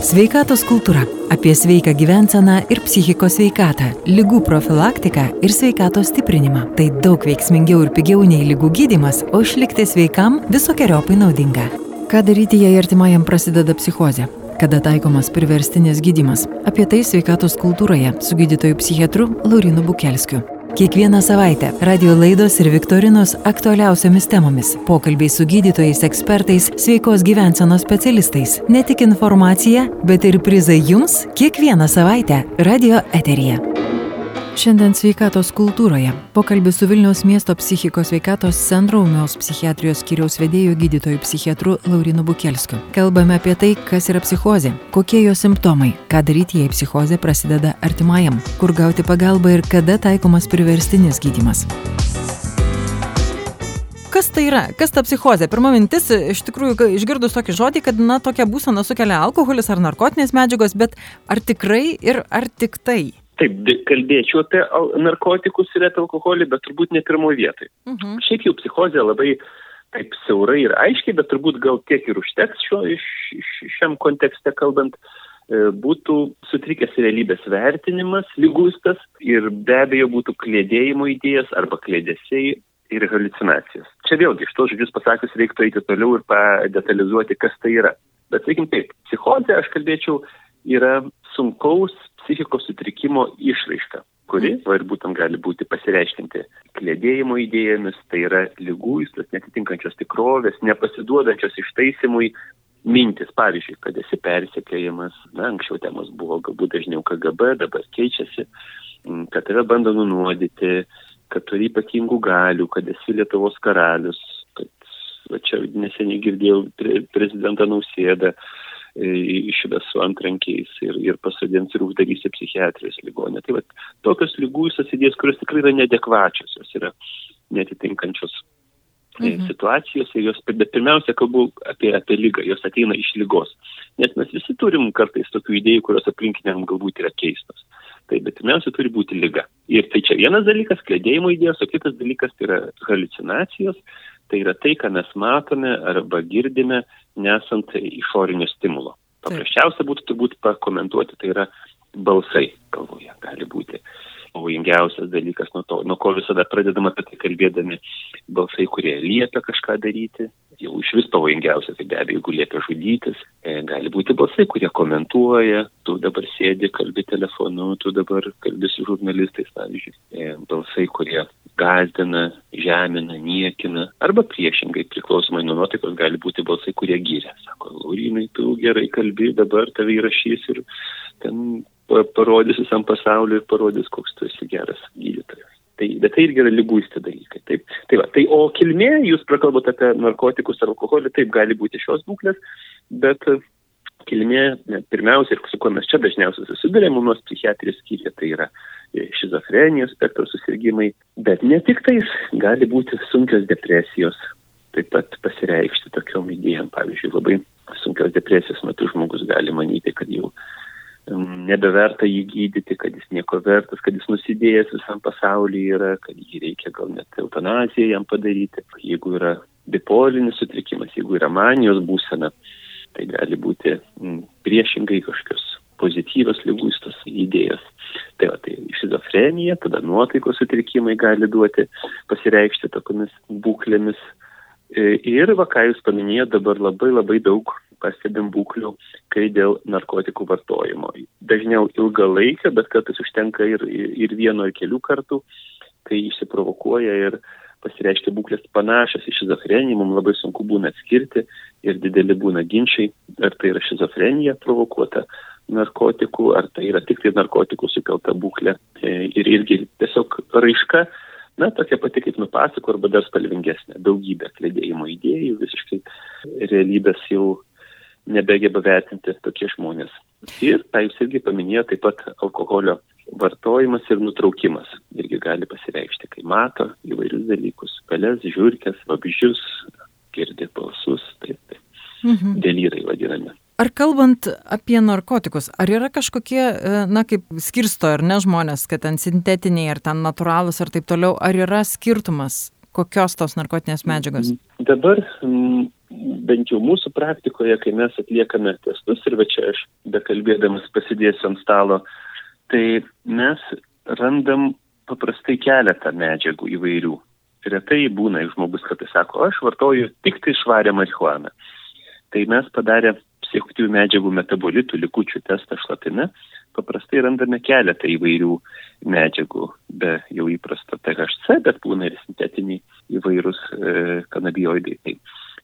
Sveikatos kultūra - apie sveiką gyvenseną ir psichikos sveikatą, lygų profilaktiką ir sveikatos stiprinimą. Tai daug veiksmingiau ir pigiau nei lygų gydimas, o išlikti sveikam visokiojopai naudinga. Ką daryti, jei artimajam prasideda psichozė? Kada taikomas priverstinis gydimas? Apie tai sveikatos kultūroje su gydytoju psichiatru Laurinu Bukelskiu. Kiekvieną savaitę radio laidos ir viktorinos aktualiausiamis temomis. Pokalbiai su gydytojais, ekspertais, sveikos gyvensenos specialistais. Ne tik informacija, bet ir prizai jums kiekvieną savaitę radio eteryje. Šiandien sveikatos kultūroje pokalbis su Vilniaus miesto psichikos sveikatos centro Umios psichiatrijos skyriaus vedėjų gydytojų psichiatru Laurinu Bukelskiu. Kalbame apie tai, kas yra psichozė, kokie jo simptomai, ką daryti, jei psichozė prasideda artimajam, kur gauti pagalbą ir kada taikomas priverstinis gydimas. Kas tai yra? Kas ta psichozė? Pirma mintis, iš tikrųjų, išgirdus tokį žodį, kad, na, tokia būsena sukelia alkoholis ar narkotinės medžiagos, bet ar tikrai ir ar tik tai? Taip, kalbėčiau apie narkotikus ir apie alkoholį, bet turbūt ne pirmoje vietoje. Mhm. Šiaip jau psichozė labai taip siaurai ir aiškiai, bet turbūt gal tiek ir užteks šio, šiam kontekste kalbant, e, būtų sutrikęs realybės vertinimas, lygus ir be abejo būtų klėdėjimo idėjas arba klėdėsiai ir halucinacijos. Čia vėlgi, iš to žodžius pasakius, reiktų eiti toliau ir padetalizuoti, kas tai yra. Bet sakykim taip, psichozė, aš kalbėčiau, yra sunkaus psichikos sutrikimo išraiška, kuri, va ir būtent gali būti pasireiškinti klėdėjimo idėjomis, tai yra lyguistas, netitinkančios tikrovės, nepasiduodančios ištaisimui mintis, pavyzdžiui, kad esi persekiojamas, na, anksčiau temos buvo galbūt dažniau KGB, dabar keičiasi, kad tave bando nunuodyti, kad turi ypatingų galių, kad esi Lietuvos karalius, kad, va čia neseniai girdėjau pre, prezidentą Nausėdą, išves su antrankiais ir, ir pasodins ir uždarys į psichiatrijos ligonę. Tai va, tokios lygusios idėjas, kurios tikrai yra nedekvačios, jos yra netitinkančios e, mhm. situacijos, jos, bet pirmiausia, kalbu apie, apie lygą, jos ateina iš lygos. Nes mes visi turim kartais tokių idėjų, kurios aplinkiniam galbūt yra keistos. Tai bet pirmiausia turi būti lyga. Ir tai čia vienas dalykas, klėdėjimo idėjos, o kitas dalykas tai yra halucinacijos, tai yra tai, ką mes matome arba girdime, nesant išorinio stimulo. Paprasčiausia būtų turbūt pakomentuoti, tai yra balsai galvoje gali būti pavojingiausias dalykas nuo to, nuo ko visada pradedam apie tai kalbėdami, balsai, kurie liepia kažką daryti, jau iš vis pavojingiausia, tai be abejo, jeigu liepia žudytis, e, gali būti balsai, kurie komentuoja, tu dabar sėdi, kalbi telefonu, tu dabar kalbi su žurnalistais, pavyzdžiui, e, balsai, kurie gazdina, žemina, niekina, arba priešingai, priklausomai nuo nuotaikos, gali būti balsai, kurie gyria. Sako, Laurinai, tu gerai kalbi, dabar tave įrašys ir ten parodys visam pasauliu ir parodys, koks tu esi geras gydytojas. Tai, bet tai irgi yra lyguisti dalykai. Taip. Tai va, tai, o kilmė, jūs prakalbate apie narkotikus ar alkoholį, taip gali būti šios būklės, bet kilmė, pirmiausia, ir su kuo mes čia dažniausiai susidurėme, mūsų psichiatrijos skyriuje, tai yra šizofrenijos spektro susirgymai, bet ne tik tais gali būti sunkios depresijos, taip pat pasireikšti tokiom idėjom. Pavyzdžiui, labai sunkios depresijos metu žmogus gali manyti, kad jau nebeverta jį gydyti, kad jis nieko vertas, kad jis nusidėjęs visam pasaulyje yra, kad jį reikia gal net eutanaziją jam padaryti. Jeigu yra bipolinis sutrikimas, jeigu yra manijos būsena, tai gali būti priešingai kažkokios pozityvios lygustos idėjos. Tai va, tai šizofrenija, tada nuotaikos sutrikimai gali duoti, pasireikšti tokiamis būklėmis. E, ir, va, ką jūs paminėjote, dabar labai labai daug pastebim būklių, kai dėl narkotikų vartojimo. Dažniau ilgalaikio, bet kartais užtenka ir, ir vieno ir kelių kartų, kai išsiprovokuoja ir pasireiškia būklės panašios į šizofreniją, mums labai sunku būna atskirti ir dideli būna ginčiai, ar tai yra šizofrenija provokuota narkotikų, ar tai yra tik tai narkotikų sukelta būklė. E, ir irgi tiesiog raiška, na, tokia pati kaip nupasako, arba dar spalvingesnė. Daugybė klėdėjimo idėjų, visiškai realybės jau nebegeba vertinti tokie žmonės. Ir, tai jūs irgi paminėjote, taip pat alkoholio vartojimas ir nutraukimas irgi gali pasireikšti, kai mato įvairius dalykus - pelės, žiūrkės, vabžius, girdi balsus, taip, taip. Mhm. Delyrai vadinami. Ar kalbant apie narkotikus, ar yra kažkokie, e, na, kaip skirsto ar ne žmonės, kad ten sintetiniai, ar ten natūralus, ar taip toliau, ar yra skirtumas, kokios tos narkotinės medžiagos? Dabar m, bent jau mūsų praktikoje, kai mes atliekame testus ir va čia aš bekalbėdamas pasidėsiu ant stalo, tai mes randam paprastai keletą medžiagų įvairių. Retai būna, jeigu žmogus kartais sako, aš vartoju tik tai švarę marihuaną. Tai mes padarę psichoaktyvių medžiagų metabolitų likučių testą šlapime, paprastai randame keletą įvairių medžiagų, be jau įprasto THC, bet būna ir sintetiniai įvairūs e, kanabioidai. Tai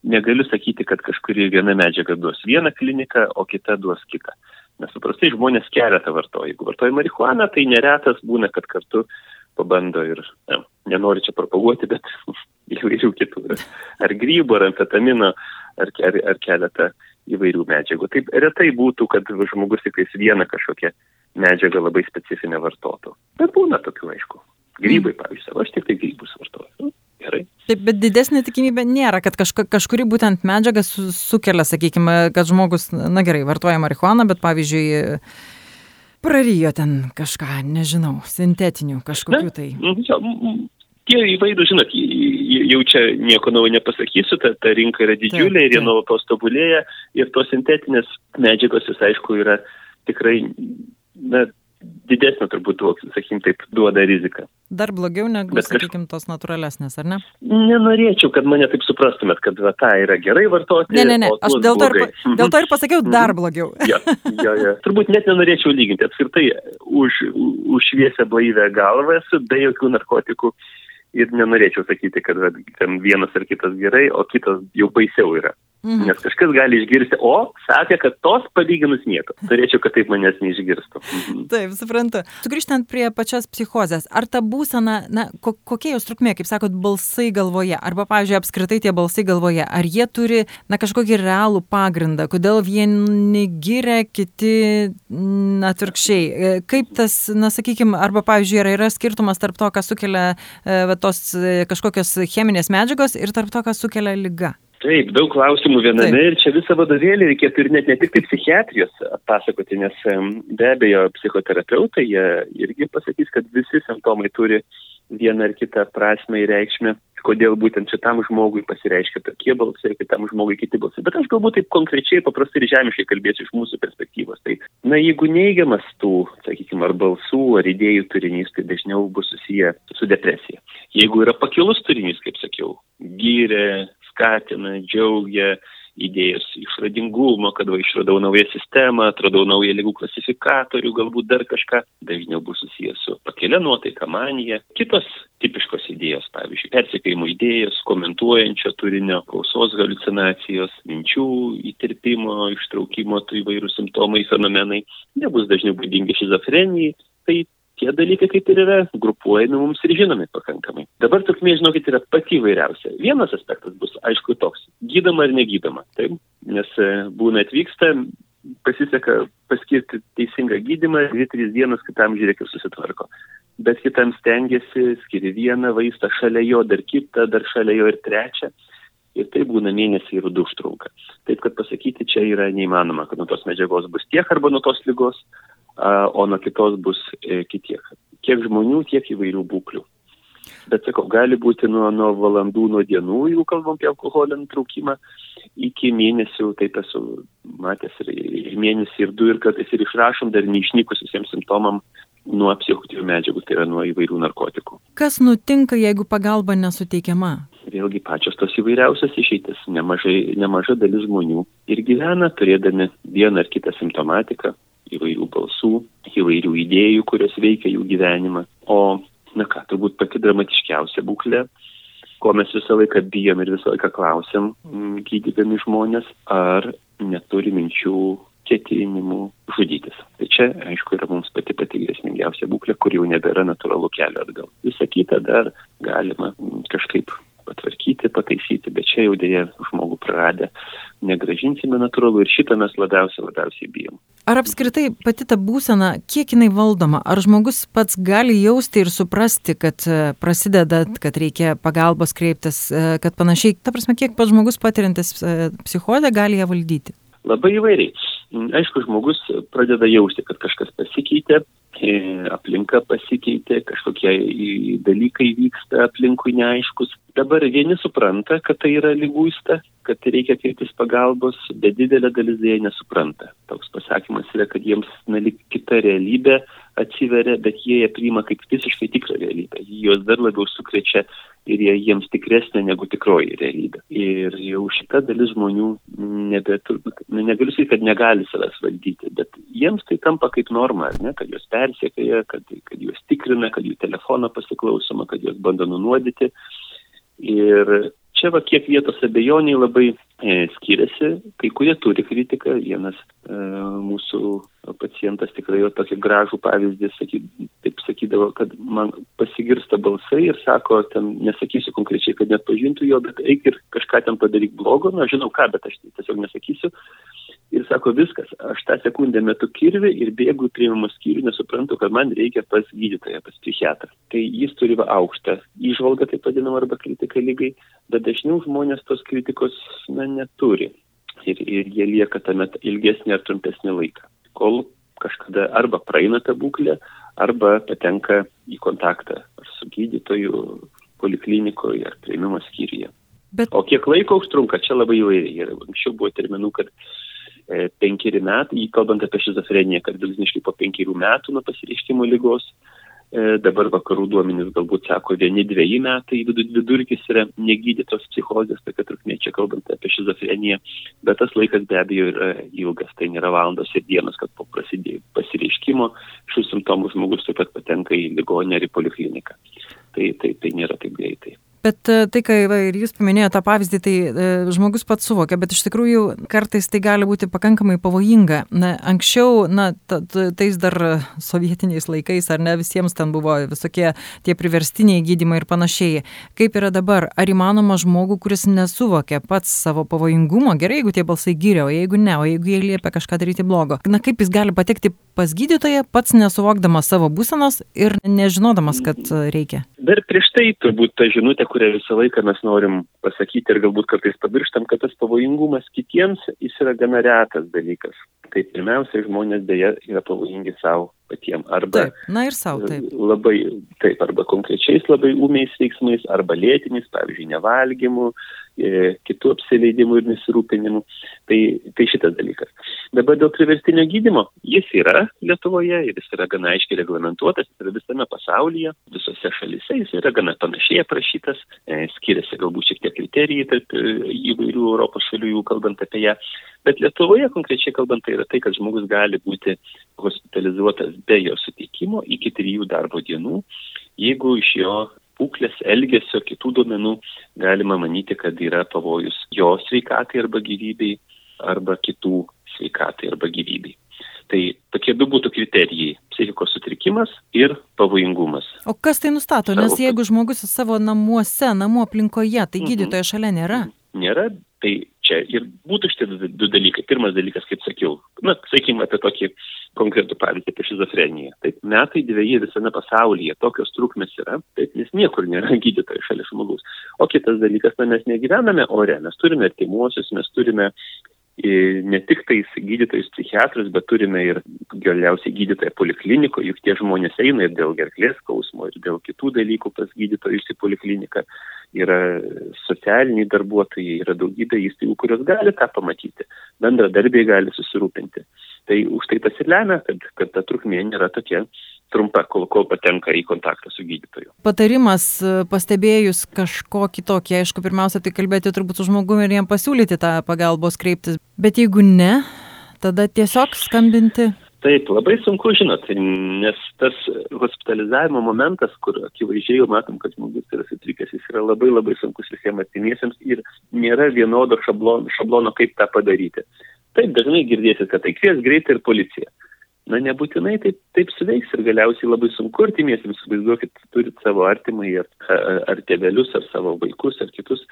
negaliu sakyti, kad kažkuri viena medžiaga duos vieną kliniką, o kita duos kitą. Nes paprastai žmonės keletą vartoja. Jeigu vartoja marihuaną, tai neretas būna, kad kartu pabando ir, ne, nenori čia propaguoti, bet įvairių kitų, ar grybų, ar amfetamino, ar, ar, ar keletą įvairių medžiagų. Taip retai būtų, kad žmogus tik vieną kažkokią medžiagą labai specifinę vartotų. Bet būna tokių, aišku. Grybai, pavyzdžiui, aš tik tai grybus vartoju. Nu, gerai. Taip, bet didesnė tikimybė nėra, kad kažka, kažkuri būtent medžiaga su, sukelia, sakykime, kad žmogus, na gerai, vartoja marihuaną, bet pavyzdžiui, prarijo ten kažką, nežinau, sintetinių kažkokių tai. Na, tie įvairūs, žinot, jau čia nieko naujo nepasakysiu, ta, ta rinka yra didžiulė taip, ir jie nuolatos tobulėja ir tos sintetinės medžiagos, jis aišku, yra tikrai, na, didesnė turbūt, sakykim, taip duoda riziką. Dar blogiau negu, Bet sakykim, tos natūralesnės, ar ne? Nenorėčiau, kad mane taip suprastumėt, kad va, tą yra gerai vartoti. Ne, ne, ne, aš dėl to, ir, dėl to ir pasakiau dar mhm. blogiau. ja, ja, ja. Turbūt net nenorėčiau lyginti, apskritai už, už šviesę blaivę galvą esu, be jokių narkotikų ir nenorėčiau sakyti, kad ten vienas ar kitas gerai, o kitas jau baisiau yra. Mhm. Nes kažkas gali išgirsti, o sakė, kad tos palyginus nieko. Norėčiau, kad taip manęs neišgirstų. Mhm. Taip, suprantu. Sugrįžtant prie pačios psichozės, ar ta būsena, na, ko, kokia jos trukmė, kaip sakot, balsai galvoje, arba, pavyzdžiui, apskritai tie balsai galvoje, ar jie turi, na, kažkokį realų pagrindą, kodėl vieni giria, kiti na, atvirkščiai. E, kaip tas, na, sakykime, arba, pavyzdžiui, yra, yra skirtumas tarp to, kas sukelia e, va, tos e, kažkokios cheminės medžiagos ir tarp to, kas sukelia lyga? Taip, daug klausimų viename Taip. ir čia visą vadovėlį reikėtų ir net ne tik tai psichiatrijos atpasakoti, nes be abejo psichoterapeutai jie irgi pasakys, kad visi simptomai turi vieną ar kitą prasme ir reikšmę, kodėl būtent šitam žmogui pasireiškia tokie balsai, kitam žmogui kiti balsai. Bet aš galbūt taip konkrečiai, paprastai ir žemiškai kalbėsiu iš mūsų perspektyvos. Tai, na, jeigu neigiamas tų, sakykime, ar balsų, ar idėjų turinys, tai dažniau bus susiję su depresija. Jeigu yra pakilus turinys, kaip sakiau, gyrė, skatina, džiaugia, idėjos išradingumo, kad va išradau naują sistemą, atradau naują lygų klasifikatorių, galbūt dar kažką, dažniau bus susijęs su pakelia nuotaika, manija. Kitos tipiškos idėjos, pavyzdžiui, persikėjimo idėjos, komentuojančio turinio, klausos halucinacijos, minčių įtirpimo, ištraukimo, tų įvairių simptomai, fenomenai, nebus dažniau būdingi šizofrenijai. Tai tie dalykai kaip ir yra grupuojami mums ir žinomi pakankamai. Dabar trukmė, žinokit, yra pati įvairiausia. Vienas aspektas bus, aišku, toks - gydoma ar negydoma. Taip, nes e, būna atvyksta, pasiseka paskirti teisingą gydimą, 2-3 dienas kitam žiūrėk ir susitvarko. Bet kitam stengiasi, skiri vieną vaistą, šalia jo dar kitą, dar šalia jo ir trečią. Ir tai būna mėnesį ir du užtrunka. Taip, kad pasakyti čia yra neįmanoma, kad nuo tos medžiagos bus tiek arba nuo tos lygos, o nuo kitos bus e, kitiek. Kiek žmonių, tiek įvairių būklių. Bet sakau, gali būti nuo, nuo valandų, nuo dienų, jeigu kalbam apie alkoholio nutraukimą, iki mėnesių, taip esu matęs ir, ir mėnesį, ir du, ir kartais ir išrašom dar neišnykus visiems simptomam nuo psichoaktyvių medžiagų, tai yra nuo įvairių narkotikų. Kas nutinka, jeigu pagalba nesuteikiama? Vėlgi pačios tos įvairiausias išeitis. Nemažai, nemaža dalis žmonių ir gyvena turėdami vieną ar kitą simptomatiką, įvairių balsų, įvairių idėjų, kurios veikia jų gyvenimą. O, na ką, turbūt pati dramatiškiausia būklė, ko mes visą laiką bijom ir visą laiką klausim, mm, gydydami žmonės, ar neturi minčių ketinimų žudytis. Tai čia, aišku, yra mums pati pati grėsmingiausia būklė, kur jau nebėra natūralų kelio atgal. Visą kitą dar galima mm, kažkaip patvarkyti, pataisyti, bet čia jau dėja žmogų praradę negražinsime natūralu ir šitą mes labiausiai, labiausiai bijom. Ar apskritai pati ta būsena, kiek jinai valdoma? Ar žmogus pats gali jausti ir suprasti, kad e, prasideda, kad reikia pagalbos kreiptis, e, kad panašiai, ta prasme, kiek pats žmogus patiriantis e, psichozę gali ją valdyti? Labai įvairiai. Aišku, žmogus pradeda jausti, kad kažkas pasikeitė, aplinka pasikeitė, kažkokie dalykai vyksta aplinkui neaiškus. Dabar vieni supranta, kad tai yra lyguista, kad reikia kreiptis pagalbos, bet didelė dalis jie nesupranta. Toks pasakymas yra, kad jiems nelik kita realybė atsiveria, bet jie ją priima kaip visiškai tikrą realybę. Jos dar labiau sukrečia ir jie jiems tikresnė negu tikroji realybė. Ir jau šita dalis žmonių nebetur, nu, negaliu sakyti, kad negali savęs valdyti, bet jiems tai tampa kaip norma, ne, kad juos persiekėja, kad, kad juos tikrina, kad jų telefoną pasiklausoma, kad juos bando nunuodyti. Ir čia va kiek vietos abejoniai labai e, skiriasi, kai kurie turi kritiką, vienas e, mūsų pacientas tikrai jo tokį gražų pavyzdį, saky, taip sakydavo, kad man pasigirsta balsai ir sako, ten nesakysiu konkrečiai, kad net pažintų jo, bet eik ir kažką ten padaryk blogo, na žinau ką, bet aš tiesiog nesakysiu. Ir sako, viskas, aš tą sekundę metu kirvi ir bėgu į priimamą skyrių, nesuprantu, kad man reikia pas gydytoją, pas psichiatrą. Tai jis turi aukštą įžvalgą, taip vadinamą, arba kritiką lygai, bet dažniau žmonės tos kritikos na, neturi. Ir, ir jie lieka tame ilgesnį ar trumpesnį laiką kol kažkada arba praeina ta būklė, arba patenka į kontaktą ar su gydytoju poliklinikoje ar prieimimo skyriuje. Bet... O kiek laiko užtrunka, čia labai įvairiai. Anksčiau buvo terminų, kad e, penkeri metai, kalbant apie šizofreniją, kad vidutiniškai po penkerių metų nuo pasireiškimo lygos dabar vakarų duomenys galbūt sako vieni dviejai metai vidurkis yra negydytos psichozės, tokia trukmė čia kalbant apie šizofreniją, bet tas laikas be abejo yra ilgas, tai nėra valandos ir dienos, kad po prasidėjų pasireiškimo šių simptomų žmogus taip pat patenka į ligonę ar į polikliniką. Tai, tai, tai nėra taip greitai. Bet e, tai, kai va, ir jūs paminėjote tą pavyzdį, tai e, žmogus pats suvokia, bet iš tikrųjų kartais tai gali būti pakankamai pavojinga. Na, anksčiau, na, ta, ta, tais dar sovietiniais laikais, ar ne visiems ten buvo visokie tie priverstiniai gydymai ir panašiai. Kaip yra dabar? Ar įmanoma žmogų, kuris nesuvokia pats savo pavojingumo, gerai, jeigu tie balsai gyria, o jeigu ne, o jeigu jie liepia kažką daryti blogo, na kaip jis gali patekti pas gydytoją, pats nesuvokdamas savo būsenos ir nežinodamas, kad reikia? Dar prieš tai turbūt ta žinutė, kurią visą laiką mes norim pasakyti ir galbūt kartais pamirštam, kad tas pavojingumas kitiems jis yra gana retas dalykas. Tai pirmiausia, žmonės dėja yra pavojingi savo patiems. Arba taip, na ir savo, taip. Labai, taip, arba konkrečiais labai ūmiais veiksmais, arba lėtiniais, pavyzdžiui, nevalgymu, E, kitų apsileidimų ir nesirūpinimų. Tai, tai šitas dalykas. Dabar dėl priverstinio gydimo, jis yra Lietuvoje ir jis yra gana aiškiai reglamentuotas, jis yra visame pasaulyje, visose šalise, jis yra gana panašiai aprašytas, e, skiriasi galbūt šiek tiek kriterijai tarp e, įvairių Europos šalių, jų kalbant apie ją. Bet Lietuvoje konkrečiai kalbant, tai yra tai, kad žmogus gali būti hospitalizuotas be jo sutikimo iki trijų darbo dienų, jeigu iš jo būklės, elgesio, kitų duomenų galima manyti, kad yra pavojus jo sveikatai arba gyvybei arba kitų sveikatai arba gyvybei. Tai tokie du būtų kriterijai - psichikos sutrikimas ir pavojingumas. O kas tai nustato? Nes jeigu žmogus savo namuose, namų aplinkoje, tai mhm. gydytojo šalia nėra? Nėra, tai čia ir būtų šitie du dalykai. Pirmas dalykas, kaip sakiau, na, sakykime apie tokį konkretų pavyzdį apie šizofreniją. Taip, metai dviejai visame pasaulyje tokios trukmės yra, taip, nes niekur nėra gydytojų šalia žmogus. O kitas dalykas, na, mes negyvename ore, mes turime artimuosius, mes turime ne tik tais gydytojus psichiatrus, bet turime ir galiausiai gydytoją polikliniko, juk tie žmonės eina ir dėl gerklės skausmo, ir dėl kitų dalykų pas gydytojus į polikliniką. Yra socialiniai darbuotojai, yra daugybė įstaigų, kurios gali tą pamatyti. Bendradarbiai gali susirūpinti. Tai už tai tas ir lemia, kad, kad ta trukmė nėra tokia trumpa, kol, kol patenka į kontaktą su gydytoju. Patarimas pastebėjus kažkokį tokį, aišku, pirmiausia, tai kalbėti turbūt su žmogumi ir jam pasiūlyti tą pagalbos kreiptis. Bet jeigu ne, tada tiesiog skambinti. Taip, labai sunku žinot, nes tas hospitalizavimo momentas, kur akivaizdžiai jau matom, kad žmogus yra sutrikęs, jis yra labai labai sunkus visiems artimiesiems ir nėra vienodo šablono, šablono kaip tą padaryti. Taip, dažnai girdėsit, kad tai kvies greitai ir policija na nebūtinai taip, taip suveiks ir galiausiai labai sunku artimiesiems, vaizduokit, turit savo artimai ar, ar tėvelius, ar savo vaikus, ar kitus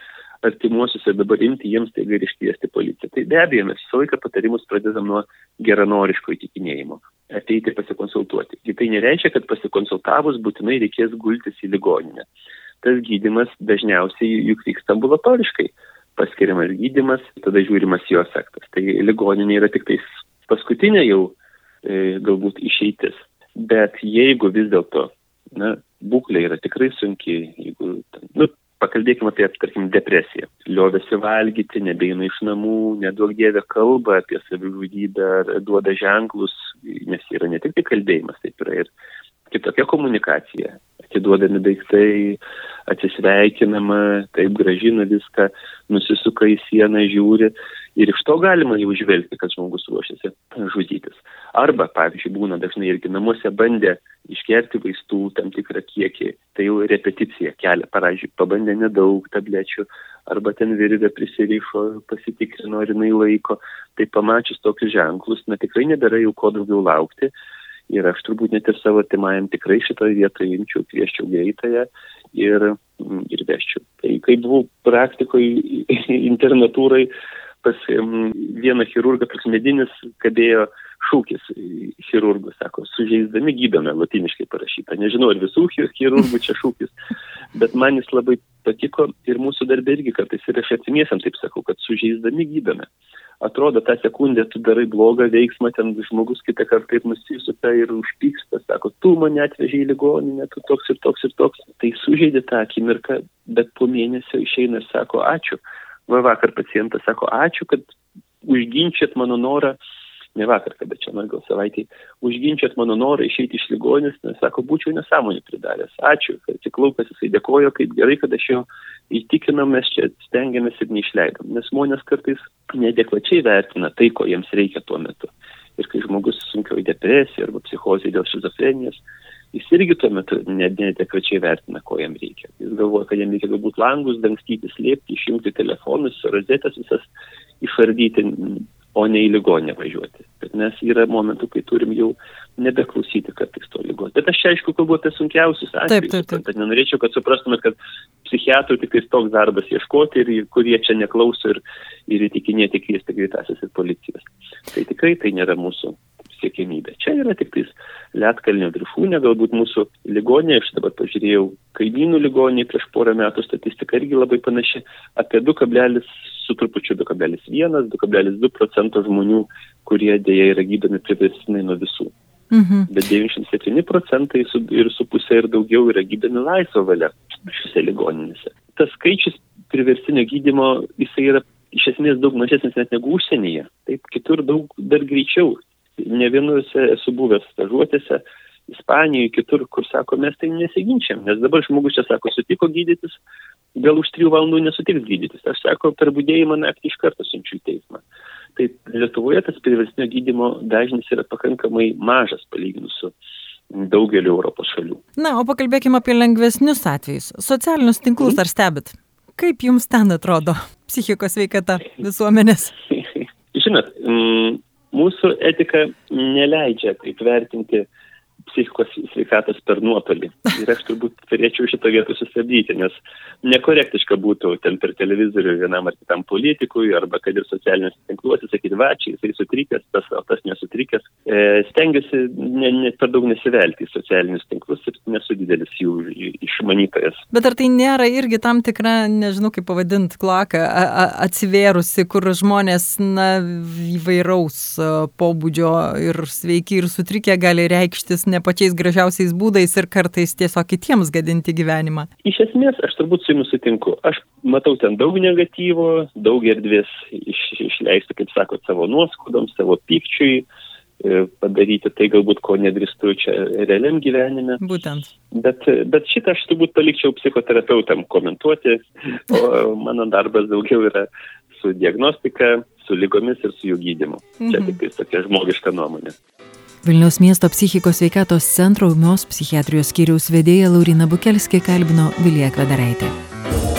artimuosius ir dabar imti jiems tai gali iškviesti policiją. Tai be abejo, mes visą laiką patarimus pradedam nuo geranoriško įtikinėjimo ateiti pasikonsultuoti. Ir tai nereiškia, kad pasikonsultavus būtinai reikės gultis į ligoninę. Tas gydimas dažniausiai juk vyksta ambulatoriškai. Paskiriamas gydimas, tada žiūrimas jo efektas. Tai ligoninė yra tik tais paskutinė jau E, galbūt išeitis. Bet jeigu vis dėlto na, būklė yra tikrai sunki, jeigu, nu, pakalbėkime apie, tarkim, depresiją. Liovėsi valgyti, nebeina iš namų, nedaug dievė kalba apie savižudybę, duoda ženklus, nes yra ne tik tai kalbėjimas, taip yra ir kitokia komunikacija. Atiduodami daiktai, atsisveikinama, taip gražina viską, nusisuka į sieną, žiūri ir iš to galima jau žvelgti, kad žmogus ruošiasi žudytis. Arba, pavyzdžiui, būna dažnai irgi namuose bandė išgerti vaistų tam tikrą kiekį, tai jau repeticija kelia, pavyzdžiui, pabandė nedaug tablečių, arba ten virvę prisirišo, pasitikrino, ar jinai laiko, tai pamačius tokius ženklus, na tikrai nebėra jau ko daugiau laukti. Ir aš turbūt net ir savo timajam tikrai šitoje vietoje imčiau, kvieščiau greitąją ir, ir veščiau. Tai kai buvau praktikoje internatūrai, pas vieną chirurgą, toks medinis, kabėjo šūkis chirurgų, sako, sužeisdami gydome, latiniškai parašyta. Nežinau, ar visų chirurgų čia šūkis, bet man jis labai patiko ir mūsų darbė irgi kartais ir aš atimiesiam taip sakau, kad sužeisdami gydome. Atrodo, tą sekundę tu darai blogą veiksmą, ten žmogus kitą kartą taip nusisuka ir užpyksta, sako, tu mane atvežiai į ligoninę, tu toks ir toks ir toks. Tai sužeidė tą akimirką, bet po mėnesio išeina ir sako, ačiū va vakar pacientas sako, ačiū, kad užginčiat mano norą, ne vakar, kada čia man gal savaitėje, užginčiat mano norą išeiti iš ligonės, nes sako, būčiau nesąmonį pridaręs. Ačiū, kad atsiklaukas jisai dėkojo, kaip gerai, kad aš jo įtikinam, mes čia stengiamės ir neišleidom. Nes žmonės kartais nedekvačiai vertina tai, ko jiems reikia tuo metu. Ir kai žmogus sunkioji depresija arba psichozė dėl šizofrenijos, jis irgi tuo metu nedekvačiai vertina, ko jam reikia. Jis galvoja, kad jam reikia galbūt langus dangstyti, slėpti, išjungti telefonus, rozetės visas išardyti, o ne į ligonę važiuoti. Bet mes yra momentų, kai turim jau nebeklausyti kartais to lygos. Bet aš čia aišku kalbu apie sunkiausius atvejus. Taip, taip, taip. Nenorėčiau, kad suprastumėt, kad psichiatrų tik toks darbas ieškoti ir kurie čia neklauso ir, ir įtikinėti kviesti greitasis ir policijos. Tai tikrai tai nėra mūsų siekiamybė. Čia yra tik tais Lietkalnio viršūnė, galbūt mūsų ligonė, aš dabar pažiūrėjau kaimynų ligonį prieš porą metų statistika irgi labai panaši, apie 2, su trupučiu 2,1, 2,2 procento žmonių, kurie dėja yra gydomi priverstinai nuo visų. Mhm. Bet 97 procentai su, ir su pusė ir daugiau yra gydomi laisvo valia šiuose ligoninėse. Tas skaičius priverstinio gydimo, jisai yra iš esmės daug mažesnis net negu užsienyje. Taip, kitur daug dar greičiau ne vienuose esu buvęs stažuotėse, Ispanijoje, kitur, kur sako, mes tai nesiginčiam, nes dabar žmogus čia sako, sutiko gydytis, gal už trijų valandų nesutiks gydytis. Aš sako, per būdėjimą naktį iš karto siunčiu į teismą. Tai Lietuvoje tas priverstinio gydimo dažnis yra pakankamai mažas palyginus su daugeliu Europos šalių. Na, o pakalbėkime apie lengvesnius atvejus. Socialinius tinklus mm. ar stebit? Kaip jums ten atrodo psichikos veikata visuomenės? Žinot, mm, Mūsų etika neleidžia taip vertinti psichikos sveikatos per nuotolį. Ir aš turbūt turėčiau šitą vietą sustabdyti, nes nekorektiška būtų ten per televizorių vienam ar kitam politikui, arba kad ir socialiniuose tinkluose sakyti, va, čia jisai sutrikęs, tas, o tas nesutrikęs. E, stengiuosi ne, ne, per daug nesivelti į socialinius tinklus ir nesu didelis jų išmanytojas. Bet ar tai nėra irgi tam tikra, nežinau kaip pavadinti, klaka atsivėrusi, kur žmonės na, įvairaus pobūdžio ir sveiki ir sutrikę gali reikštis ne pačiais gražiausiais būdais ir kartais tiesiog kitiems gadinti gyvenimą. Iš esmės, aš turbūt su jumis sutinku. Aš matau ten daug negatyvo, daug erdvės iš, išleisti, kaip sakot, savo nuoskaudom, savo pykčiui e, padaryti tai galbūt, ko nedrįstu čia realiam gyvenime. Būtent. Bet, bet šitą aš turbūt palikčiau psichoterapeutam komentuoti, o mano darbas daugiau yra su diagnostika, su lygomis ir su jų gydymu. Mhm. Čia tik tokia žmogiška nuomonė. Vilniaus miesto psichikos sveikatos centro ūmios psichiatrijos skyriaus vedėja Laurina Bukelskė kalbino Vilija Kvedaraitė.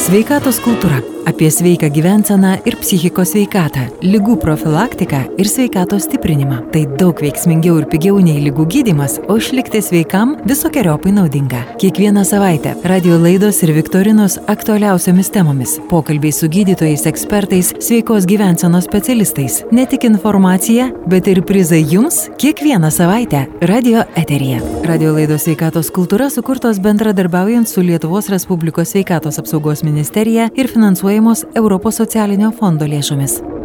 Sveikatos kultūra apie sveiką gyvenseną ir psichikos sveikatą, lygų profilaktiką ir sveikatos stiprinimą. Tai daug veiksmingiau ir pigiau nei lygų gydimas, o išlikti sveikam visokiojopai naudinga. Kiekvieną savaitę radio laidos ir viktorinos aktualiausiamis temomis, pokalbiai su gydytojais, ekspertais, sveikos gyvensenos specialistais. Ne tik informacija, bet ir prizai jums kiekvieną savaitę radio eterija. Radio laidos sveikatos kultūra sukurtos bendradarbiaujant su Lietuvos Respublikos sveikatos apsaugos ministerija ir finansuojamos Europos socialinio fondo lėšomis.